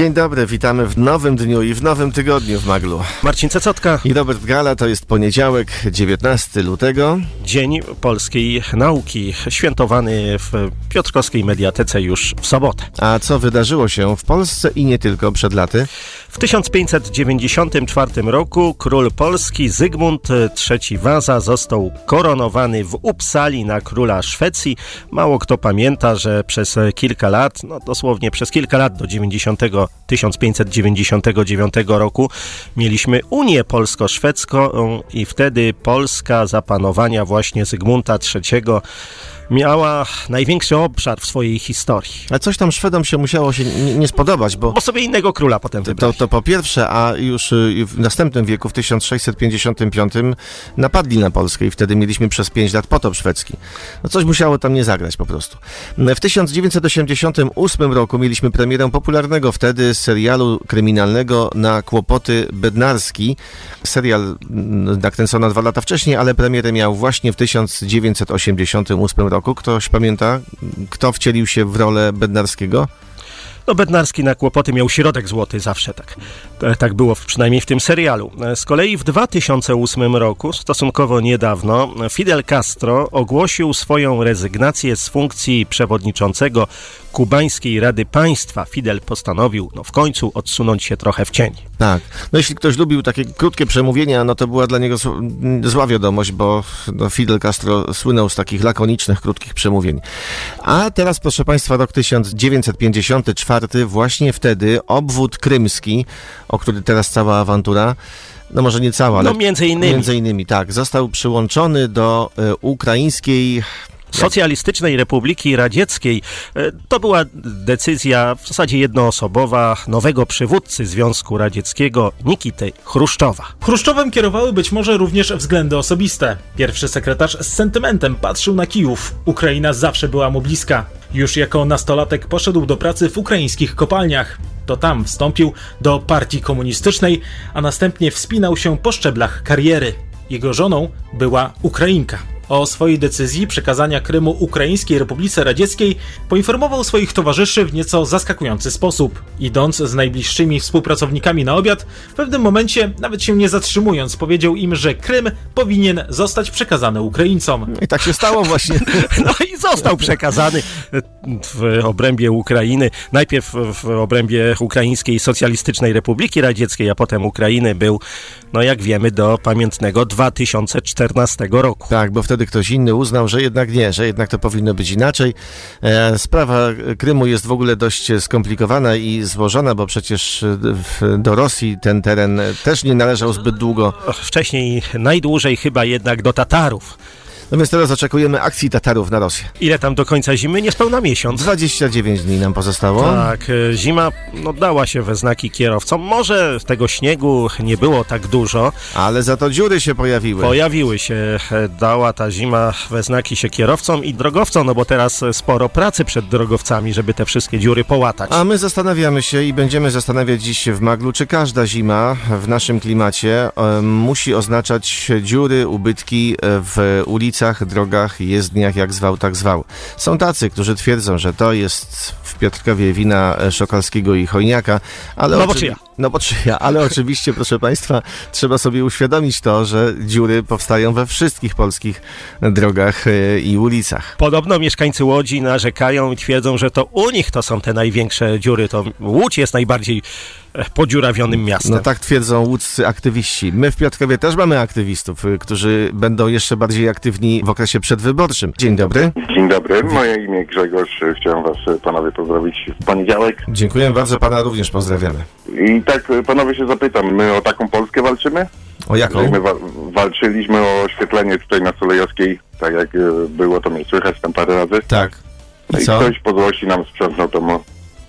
Dzień dobry, witamy w nowym dniu i w nowym tygodniu w Maglu. Marcin Cecotka. I Robert Gala, to jest poniedziałek, 19 lutego. Dzień Polskiej Nauki, świętowany w Piotrkowskiej Mediatece już w sobotę. A co wydarzyło się w Polsce i nie tylko przed laty? W 1594 roku król Polski Zygmunt III Waza został koronowany w Uppsali na króla Szwecji. Mało kto pamięta, że przez kilka lat, no dosłownie przez kilka lat do 90, 1599 roku mieliśmy Unię Polsko-Szwedzką i wtedy Polska za panowania właśnie Zygmunta III miała największy obszar w swojej historii. A coś tam Szwedom się musiało się nie, nie spodobać, bo... Bo sobie innego króla potem wybrali. To, to po pierwsze, a już y, w następnym wieku, w 1655, napadli na Polskę i wtedy mieliśmy przez 5 lat potop szwedzki. No coś musiało tam nie zagrać po prostu. W 1988 roku mieliśmy premierę popularnego wtedy serialu kryminalnego na kłopoty Bednarski. Serial mm, nakręcono dwa lata wcześniej, ale premierę miał właśnie w 1988 roku roku. Ktoś pamięta, kto wcielił się w rolę Bednarskiego? No Bednarski na kłopoty miał środek złoty zawsze tak. Tak było przynajmniej w tym serialu. Z kolei w 2008 roku, stosunkowo niedawno, Fidel Castro ogłosił swoją rezygnację z funkcji przewodniczącego kubańskiej Rady Państwa. Fidel postanowił no, w końcu odsunąć się trochę w cień. Tak. No jeśli ktoś lubił takie krótkie przemówienia, no to była dla niego zła wiadomość, bo no, Fidel Castro słynął z takich lakonicznych, krótkich przemówień. A teraz, proszę Państwa, rok 1954, właśnie wtedy obwód krymski, o który teraz cała awantura, no może nie cała, ale no między innymi. między innymi tak, został przyłączony do y, ukraińskiej Socjalistycznej Republiki Radzieckiej. E, to była decyzja w zasadzie jednoosobowa nowego przywódcy Związku Radzieckiego Nikity Chruszczowa. Chruszczowem kierowały być może również względy osobiste. Pierwszy sekretarz z sentymentem patrzył na Kijów. Ukraina zawsze była mu bliska. Już jako nastolatek poszedł do pracy w ukraińskich kopalniach. To tam wstąpił do partii komunistycznej, a następnie wspinał się po szczeblach kariery. Jego żoną była Ukrainka. O swojej decyzji przekazania Krymu Ukraińskiej Republice Radzieckiej poinformował swoich towarzyszy w nieco zaskakujący sposób. Idąc z najbliższymi współpracownikami na obiad, w pewnym momencie, nawet się nie zatrzymując, powiedział im, że Krym powinien zostać przekazany Ukraińcom. I tak się stało właśnie. No i został przekazany w obrębie Ukrainy. Najpierw w obrębie Ukraińskiej Socjalistycznej Republiki Radzieckiej, a potem Ukrainy był, no jak wiemy, do pamiętnego 2014 roku. Tak, bo wtedy wtedy ktoś inny uznał, że jednak nie, że jednak to powinno być inaczej. E, sprawa Krymu jest w ogóle dość skomplikowana i złożona, bo przecież do Rosji ten teren też nie należał zbyt długo. Wcześniej najdłużej chyba jednak do Tatarów. No więc teraz oczekujemy akcji Tatarów na Rosję. Ile tam do końca zimy? Niespełna miesiąc. 29 dni nam pozostało. Tak, e, zima no, dała się we znaki kierowcom. Może tego śniegu nie było tak dużo. Ale za to dziury się pojawiły. Pojawiły się. E, dała ta zima we znaki się kierowcom i drogowcom, no bo teraz sporo pracy przed drogowcami, żeby te wszystkie dziury połatać. A my zastanawiamy się i będziemy zastanawiać dziś w Maglu, czy każda zima w naszym klimacie e, musi oznaczać dziury, ubytki w ulicy ulicach, drogach, jezdniach, jak zwał, tak zwał. Są tacy, którzy twierdzą, że to jest w Piotrkowie wina Szokalskiego i Chojniaka, ale... No bo czyja? No bo czyja, ale oczywiście, proszę Państwa, trzeba sobie uświadomić to, że dziury powstają we wszystkich polskich drogach e, i ulicach. Podobno mieszkańcy Łodzi narzekają i twierdzą, że to u nich to są te największe dziury, to Łódź jest najbardziej podziurawionym miastem. No tak twierdzą łódzcy aktywiści. My w Piotrkowie też mamy aktywistów, e, którzy będą jeszcze bardziej aktywni w okresie przedwyborczym. Dzień dobry. Dzień dobry, moje imię Grzegorz. Chciałem was panowie pozdrowić w poniedziałek. Dziękuję bardzo, pana również pozdrawiamy. I tak panowie się zapytam, my o taką Polskę walczymy? O jaką? My wa walczyliśmy o oświetlenie tutaj na Sulejowskiej, tak jak było to mnie słychać tam parę razy. Tak. I, no i ktoś po złości nam sprzątnął tą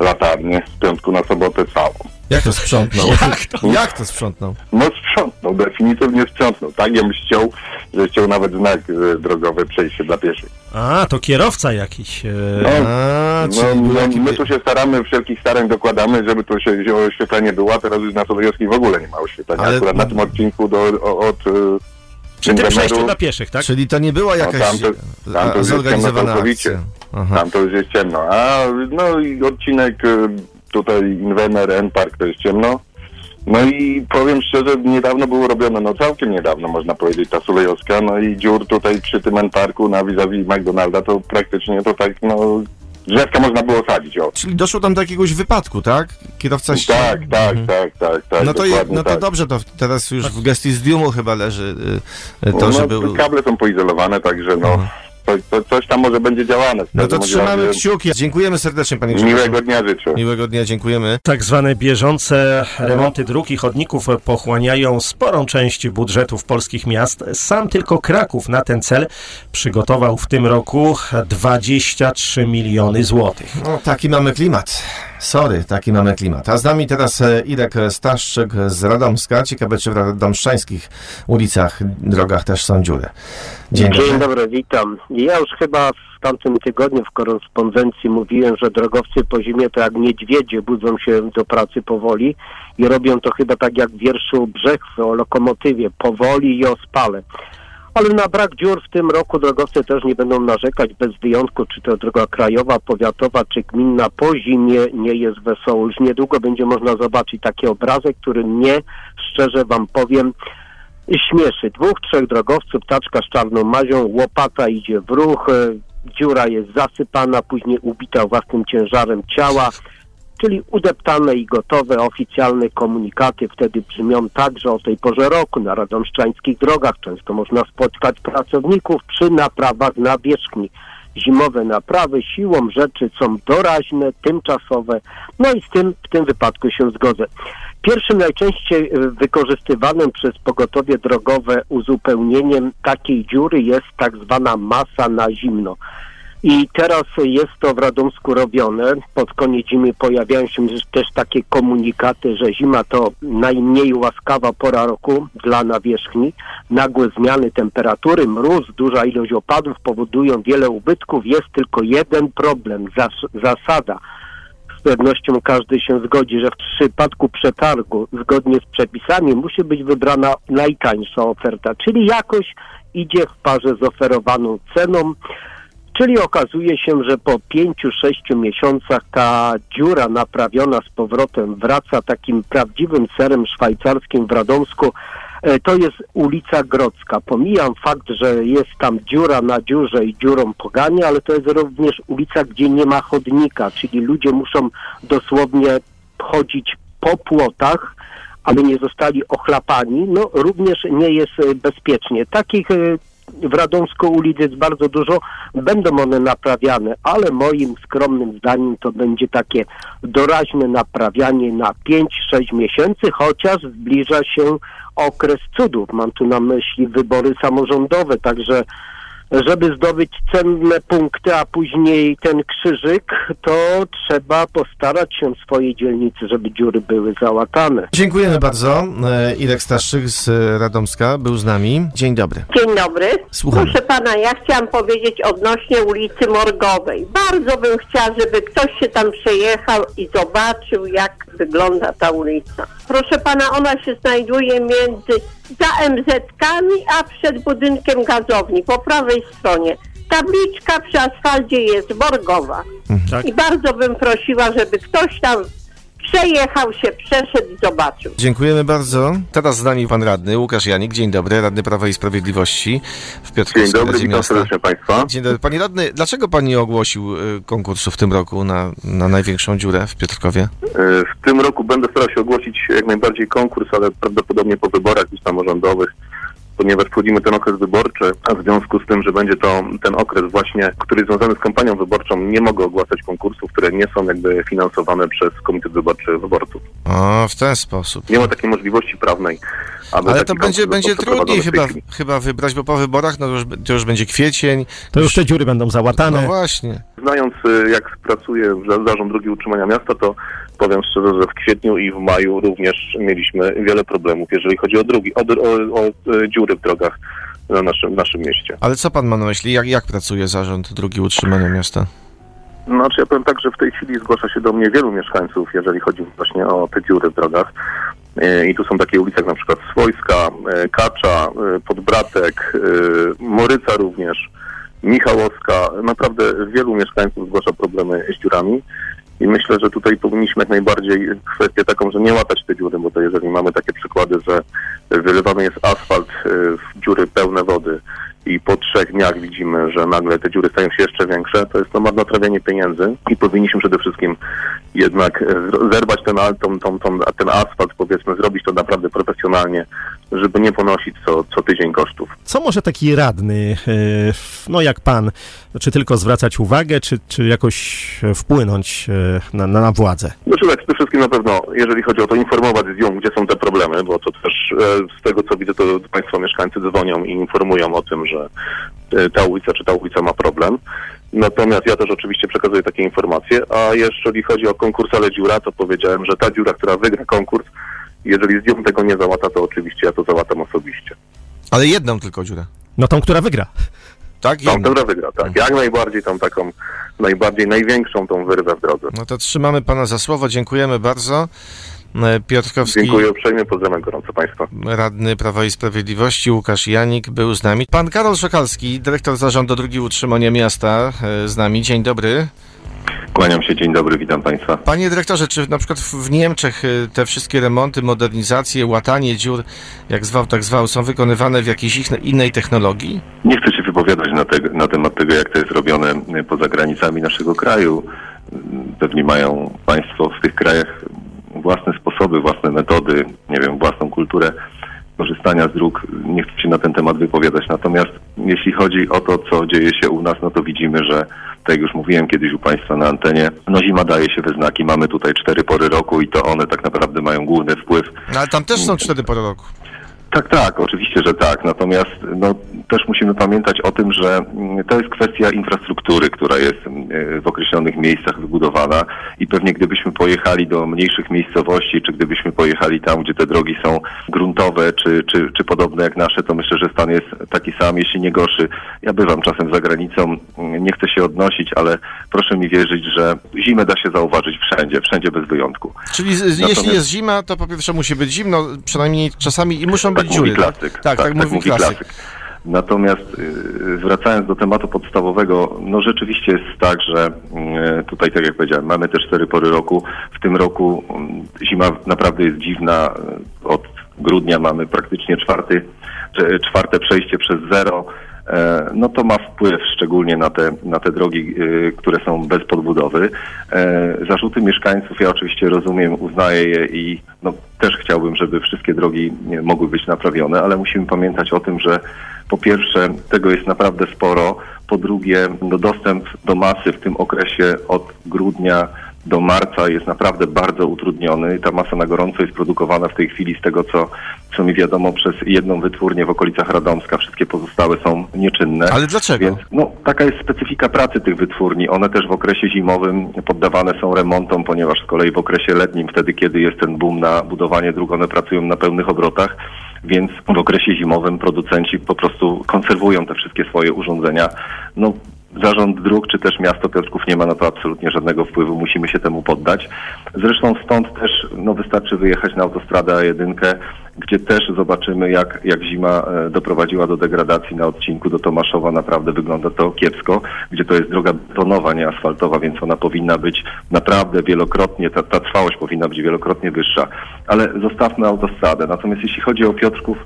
latarnię z piątku na sobotę całą. Jak to sprzątnął? Jak to? Jak to sprzątnął? No sprzątnął, definitywnie sprzątnął. Tak, ja bym chciał, że chciał nawet znak e, drogowy przejście dla pieszych. A, to kierowca jakiś. E... No, A, no, no, jaki- my tu się staramy, wszelkich starań dokładamy, żeby tu się oświetlenie było, a teraz już na Solejowskiej w ogóle nie ma oświetlenia. Ale- Akurat na tym odcinku do, o, od e, Przy tym Wintermeru- przejściu dla pieszych, tak? Czyli to nie była jakaś tamto- a, tamto jest zorganizowana akcja. Aha. Tam to już jest ciemno. A no i odcinek e, tutaj Inwener, N-Park to jest ciemno. No i powiem szczerze, niedawno było robione, no całkiem niedawno można powiedzieć, ta Sulejowska, no i dziur tutaj przy tym N-Parku na vis-a-vis McDonalda, to praktycznie to tak, no drzewka można było sadzić, o. Czyli doszło tam do jakiegoś wypadku, tak? Kierowca się... Tak, tak, tak, tak, tak. No to, je, no to tak. dobrze, to teraz już w gestii zdjumu chyba leży y, y, to, no, że był... Kable są poizolowane, także no, to, to coś tam może będzie działane. No to trzymamy razie kciuki. Dziękujemy serdecznie, panie Grzegorzu. Miłego dnia życzę. Miłego dnia, dziękujemy. Tak zwane bieżące remonty dróg i chodników pochłaniają sporą część budżetów polskich miast. Sam tylko Kraków na ten cel przygotował w tym roku 23 miliony złotych. No, taki mamy klimat. Sorry, taki mamy klimat. A z nami teraz e, Irek Staszczyk z Radomska. Ciekawe, czy w radomszczańskich ulicach, drogach też są dziury. Dzień Dzień dobry. dobry, witam. Ja już chyba w tamtym tygodniu w korespondencji mówiłem, że drogowcy po zimie to jak niedźwiedzie budzą się do pracy powoli i robią to chyba tak jak w wierszu Brzechwy o lokomotywie, powoli i ospale. Ale na brak dziur w tym roku drogowcy też nie będą narzekać bez wyjątku, czy to droga krajowa, powiatowa, czy gminna po zimie nie jest wesoło. Już niedługo będzie można zobaczyć taki obrazek, który mnie, szczerze wam powiem, śmieszy. Dwóch, trzech drogowców, taczka z czarną mazią, łopata idzie w ruch, e, dziura jest zasypana, później ubita własnym ciężarem ciała, czyli udeptane i gotowe oficjalne komunikaty wtedy brzmią także o tej porze roku na radomszczańskich drogach. Często można spotkać pracowników przy naprawach na wierzchni. Zimowe naprawy siłą rzeczy są doraźne, tymczasowe, no i z tym w tym wypadku się zgodzę. Pierwszym najczęściej e, wykorzystywanym przez pogotowie drogowe uzupełnieniem takiej dziury jest tak zwana masa na zimno. I teraz jest to w Radomsku robione. Pod koniec zimy pojawiają się też takie komunikaty, że zima to najmniej łaskawa pora roku dla nawierzchni. Nagłe zmiany temperatury, mróz, duża ilość opadów powodują wiele ubytków. Jest tylko jeden problem, zas- zasada. Z pewnością każdy się zgodzi, że w przypadku przetargu zgodnie z przepisami musi być wybrana najtańsza oferta, czyli jakoś idzie w parze z oferowaną ceną. Czyli okazuje się, że po pięciu, sześciu miesiącach ta dziura naprawiona z powrotem wraca takim prawdziwym serem szwajcarskim w Radomsku. E, To jest ulica Grodzka. Pomijam fakt, że jest tam dziura na dziurze i dziurą pogania, ale to jest również ulica, gdzie nie ma chodnika, czyli ludzie muszą dosłownie chodzić po płotach, aby nie zostali ochlapani. No również nie jest e, bezpiecznie. Takich e, w Radomsku ulic jest bardzo dużo, będą one naprawiane, ale moim skromnym zdaniem to będzie takie doraźne naprawianie na 5-6 miesięcy, chociaż zbliża się okres cudów. Mam tu na myśli wybory samorządowe, także żeby zdobyć cenne punkty, a później ten krzyżyk, to trzeba postarać się w swojej dzielnicy, żeby dziury były załatane. Dziękujemy bardzo. E, Irek Staszczyk z Radomska był z nami. Dzień dobry. Dzień dobry. Słucham. Proszę pana, ja chciałam powiedzieć odnośnie ulicy Morgowej. Bardzo bym chciała, żeby ktoś się tam przejechał i zobaczył, jak wygląda ta ulica. Proszę pana, ona się znajduje między za MZ-kami, a przed budynkiem gazowni, po prawej stronie. Tabliczka przy asfalcie jest Morgowa. Tak? I bardzo bym prosiła, żeby ktoś tam przejechał się, przeszedł i zobaczył. Dziękujemy bardzo. Teraz z nami pan radny Łukasz Janik. Dzień dobry, radny Prawa i Sprawiedliwości w Dzień Piotrkowskiej dobry, Radzie witam Miasta. serdecznie Państwa. Dzień dobry. Panie radny, dlaczego pan nie ogłosił y, konkursu w tym roku na, na największą dziurę w Piotrkowie? E, W tym roku będę starał się ogłosić jak najbardziej konkurs, ale prawdopodobnie po wyborach już samorządowych, ponieważ wchodzimy ten okres wyborczy, a w związku z tym, że będzie to ten okres właśnie, który jest związany z kampanią wyborczą, nie mogę ogłaszać konkursów, które nie są jakby finansowane przez Komitet Wyborczy Wyborców. O, w ten sposób. Nie ma takiej możliwości prawnej. Aby Ale to będzie, będzie trudniej chyba, chyba wybrać, bo po wyborach no to już, to już będzie kwiecień. To już te dziury będą załatane. No właśnie. Znając y, jak pracuje za- Zarząd Drogi Utrzymania Miasta, to powiem szczerze, że w kwietniu i w maju również mieliśmy wiele problemów, jeżeli chodzi o drogi, o, o, o y, dziury w drogach na naszym, w naszym mieście. Ale co pan ma na myśli? Jak, jak pracuje zarząd drugi utrzymania miasta? Znaczy ja powiem tak, że w tej chwili zgłasza się do mnie wielu mieszkańców, jeżeli chodzi właśnie o te dziury w drogach. Y, I tu są takie ulice jak na przykład Swojska, y, Kacza, Podbratek, Moryca również, Michałowska. Naprawdę wielu mieszkańców zgłasza problemy z dziurami. I myślę, że tutaj powinniśmy jak najbardziej kwestię taką, że nie łatać te dziury, bo to jeżeli mamy takie przykłady, że wylewany jest asfalt y, w dziury pełne wody i po trzech dniach widzimy, że nagle te dziury stają się jeszcze większe, to jest to marnotrawienie pieniędzy i powinniśmy przede wszystkim jednak e, zerwać ten, tą, tą, tą, ten asfalt, powiedzmy, zrobić to naprawdę profesjonalnie, żeby nie ponosić co, co tydzień kosztów. Co może taki radny, e, no jak pan, czy tylko zwracać uwagę, czy, czy jakoś wpłynąć e, na, na, na władzę? Znaczy tak, przede wszystkim na pewno, jeżeli chodzi o to, informować z nią, gdzie są te problemy, bo to też z tego, co widzę, to Państwo mieszkańcy dzwonią i informują o tym, że e, ta ulica czy ta ulica ma problem. Natomiast ja też oczywiście przekazuję takie informacje, a jeżeli chodzi o konkurs Ale Dziura, to powiedziałem, że ta dziura, która wygra konkurs, jeżeli z nią tego nie załata, to oczywiście ja to załatam osobiście. Ale jedną tylko dziurę. No tą, która wygra. Tak? Tą, która wygra, tak. Jak najbardziej tą taką, najbardziej, największą tą wyrwę w drodze. No to trzymamy pana za słowo, dziękujemy bardzo. E, Piotrkowski, Dziękuję uprzejmie, pozdrawiam gorąco Państwa. radny Prawa i Sprawiedliwości, Łukasz Janik był z nami. Pan Karol Szokalski, dyrektor zarządu drugi utrzymania miasta e, z nami. Dzień dobry. Kłaniam się, dzień dobry, witam Państwa. Panie dyrektorze, czy na przykład w Niemczech y, te wszystkie remonty, modernizacje, łatanie dziur, jak zwał, tak zwał, są wykonywane w jakiejś ich- innej technologii? Nie chcę się wypowiadać na, te, na temat tego, jak to jest robione poza granicami naszego kraju. Y, Pewnie mają Państwo w tych krajach własne sposoby, własne metody, nie wiem, własną kulturę korzystania z dróg. Nie chcę się na ten temat wypowiadać. Natomiast jeśli chodzi o to, co dzieje się u nas, no to widzimy, że tak jak już mówiłem kiedyś u Państwa na antenie, no zima daje się we znaki. Mamy tutaj cztery pory roku i to one tak naprawdę mają główny wpływ No, ale tam też są cztery pory roku. Tak, tak, oczywiście, że tak. Natomiast no, też musimy pamiętać o tym, że mm, to jest kwestia infrastruktury, która jest mm, w określonych miejscach wybudowana i pewnie gdybyśmy pojechali do mniejszych miejscowości, czy gdybyśmy pojechali tam, gdzie te drogi są gruntowe, czy, czy, czy podobne jak nasze, to myślę, że stan jest taki sam, jeśli nie gorszy. Ja bywam czasem za granicą, mm, nie chcę się odnosić, ale proszę mi wierzyć, że zimę da się zauważyć wszędzie, wszędzie bez wyjątku. Czyli Natomiast- jeśli jest zima, to po pierwsze musi być zimno, przynajmniej czasami i muszą Tak dziury. mówi klasyk. Tak, tak, mówi klasyk. Natomiast y, wracając do tematu podstawowego, no rzeczywiście jest tak, że y, tutaj, tak jak powiedziałem, mamy te cztery pory roku. W tym roku y, zima naprawdę jest dziwna. Od grudnia mamy praktycznie czwarty, czwarte przejście przez zero. E, No to ma wpływ szczególnie na te, na te drogi, y, które są bez podbudowy. E, Zarzuty mieszkańców ja oczywiście rozumiem, uznaję je i no, też chciałbym, żeby wszystkie drogi mogły być naprawione, ale musimy pamiętać o tym, że po pierwsze tego jest naprawdę sporo, po drugie no, dostęp do masy w tym okresie od grudnia do marca jest naprawdę bardzo utrudniony. Ta masa na gorąco jest produkowana w tej chwili z tego, co, co mi wiadomo, przez jedną wytwórnię w okolicach Radomska. Wszystkie pozostałe są nieczynne. Ale dlaczego? Więc no, taka jest specyfika pracy tych wytwórni. One też w okresie zimowym poddawane są remontom, ponieważ z kolei w okresie letnim, wtedy kiedy jest ten boom na budowanie dróg, one pracują na pełnych obrotach, więc w okresie zimowym producenci po prostu konserwują te wszystkie swoje urządzenia. No, Zarząd dróg czy też miasto Piotrków nie ma na to absolutnie żadnego wpływu, musimy się temu poddać. Zresztą stąd też no, wystarczy wyjechać na autostradę A1, gdzie też zobaczymy jak, jak zima e, doprowadziła do degradacji na odcinku do Tomaszowa. Naprawdę wygląda to kiepsko, gdzie to jest droga betonowa, nie asfaltowa, więc ona powinna być naprawdę wielokrotnie, ta, ta trwałość powinna być wielokrotnie wyższa. Ale zostawmy autostradę. Natomiast jeśli chodzi o Piotrków,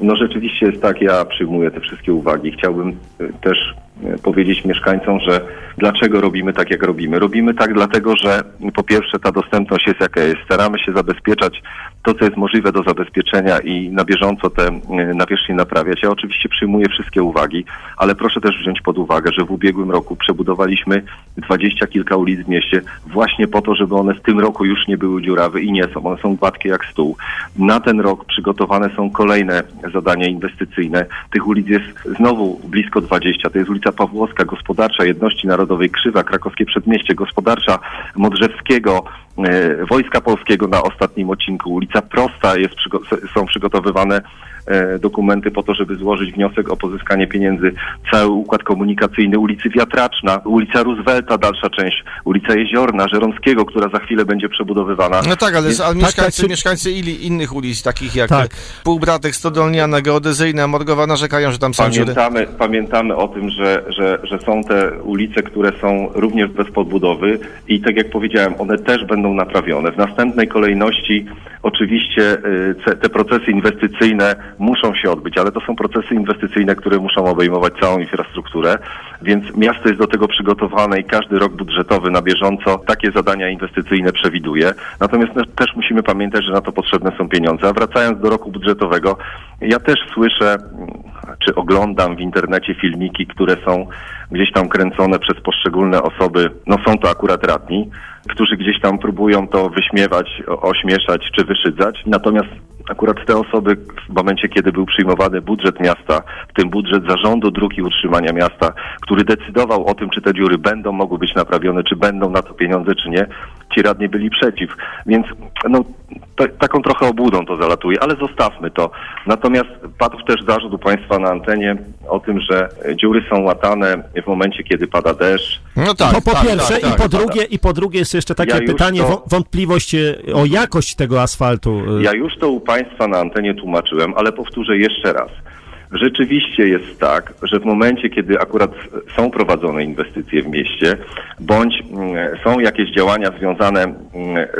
no rzeczywiście jest tak, ja przyjmuję te wszystkie uwagi. Chciałbym y, też powiedzieć mieszkańcom, że dlaczego robimy tak, jak robimy. Robimy tak dlatego, że po pierwsze ta dostępność jest jaka jest. Staramy się zabezpieczać to, co jest możliwe do zabezpieczenia i na bieżąco te y, nawierzchnie naprawiać. Ja oczywiście przyjmuję wszystkie uwagi, ale proszę też wziąć pod uwagę, że w ubiegłym roku przebudowaliśmy dwadzieścia kilka ulic w mieście właśnie po to, żeby one w tym roku już nie były dziurawe i nie są. One są gładkie jak stół. Na ten rok przygotowane są kolejne zadania inwestycyjne. Tych ulic jest znowu blisko 20. To jest ulica Pawłowska, Gospodarcza, Jedności Narodowej, Krzywa, Krakowskie Przedmieście, Gospodarcza, Modrzewskiego, e, Wojska Polskiego na ostatnim odcinku. Ulica Prosta jest, są przygotowywane dokumenty po to, żeby złożyć wniosek o pozyskanie pieniędzy. Cały układ komunikacyjny ulicy Wiatraczna, ulica Roosevelta, dalsza część, ulica Jeziorna, Żeromskiego, która za chwilę będzie przebudowywana. No tak, ale, ale mieszkańcy, tak, czy- mieszkańcy ili, innych ulic, takich jak Tak. Półbratek, Stodolniana, Geodezyjna, Morgowa, narzekają, że tam są dziury. Pamiętamy, pamiętamy o tym, że, że, że są te ulice, które są również bez podbudowy i tak jak powiedziałem, one też będą naprawione. W następnej kolejności oczywiście y, te procesy inwestycyjne muszą się odbyć, ale to są procesy inwestycyjne, które muszą obejmować całą infrastrukturę, więc miasto jest do tego przygotowane i każdy rok budżetowy na bieżąco takie zadania inwestycyjne przewiduje. Natomiast no, też musimy pamiętać, że na to potrzebne są pieniądze. A wracając do roku budżetowego, ja też słyszę czy oglądam w internecie filmiki, które są gdzieś tam kręcone przez poszczególne osoby, no są to akurat radni, którzy gdzieś tam próbują to wyśmiewać, ośmieszać czy wyszydzać. Natomiast akurat te osoby w momencie, kiedy był przyjmowany budżet miasta, w tym budżet zarządu dróg i utrzymania miasta, który decydował o tym, czy te dziury będą mogły być naprawione, czy będą na to pieniądze, czy nie, ci radni byli przeciw. Więc no, to, taką trochę obłudą to zalatuje, ale zostawmy to. Natomiast padł też zarzut u Państwa na antenie o tym, że dziury są łatane w momencie, kiedy pada deszcz. No tak, to po tak, pierwsze tak, tak. i po drugie i po drugie jest jeszcze takie Ja pytanie, to- wą- wątpliwość e, o jakość tego asfaltu. e, Ja już to u Państwa na antenie tłumaczyłem, ale powtórzę jeszcze raz. Rzeczywiście jest tak, że w momencie, kiedy akurat są prowadzone inwestycje w mieście, bądź mm, są jakieś działania związane mm,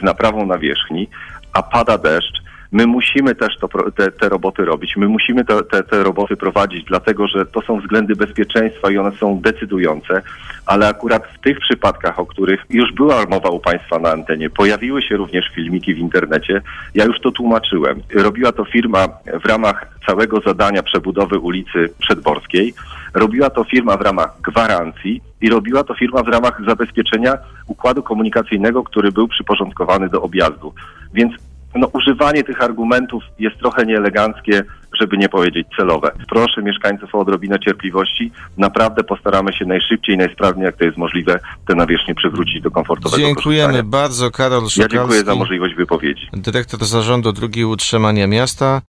z naprawą nawierzchni, a pada deszcz, my musimy też to, te, te roboty robić. My musimy te, te, te roboty prowadzić, dlatego że to są względy bezpieczeństwa i one są decydujące, ale akurat w tych przypadkach, o których już była mowa u Państwa na antenie, pojawiły się również filmiki w internecie, ja już to tłumaczyłem. Robiła to firma w ramach całego zadania przebudowy ulicy Przedborskiej, robiła to firma w ramach gwarancji i robiła to firma w ramach zabezpieczenia układu komunikacyjnego, który był przyporządkowany do objazdu. Więc no, używanie tych argumentów jest trochę nieeleganckie, żeby nie powiedzieć celowe. Proszę mieszkańców o odrobinę cierpliwości. Naprawdę postaramy się najszybciej, najsprawniej, jak to jest możliwe, te nawierzchnie przywrócić do komfortowego Dziękujemy bardzo, Karol Ja Szokalski, dziękuję za możliwość wypowiedzi. dyrektor zarządu drugi utrzymania miasta.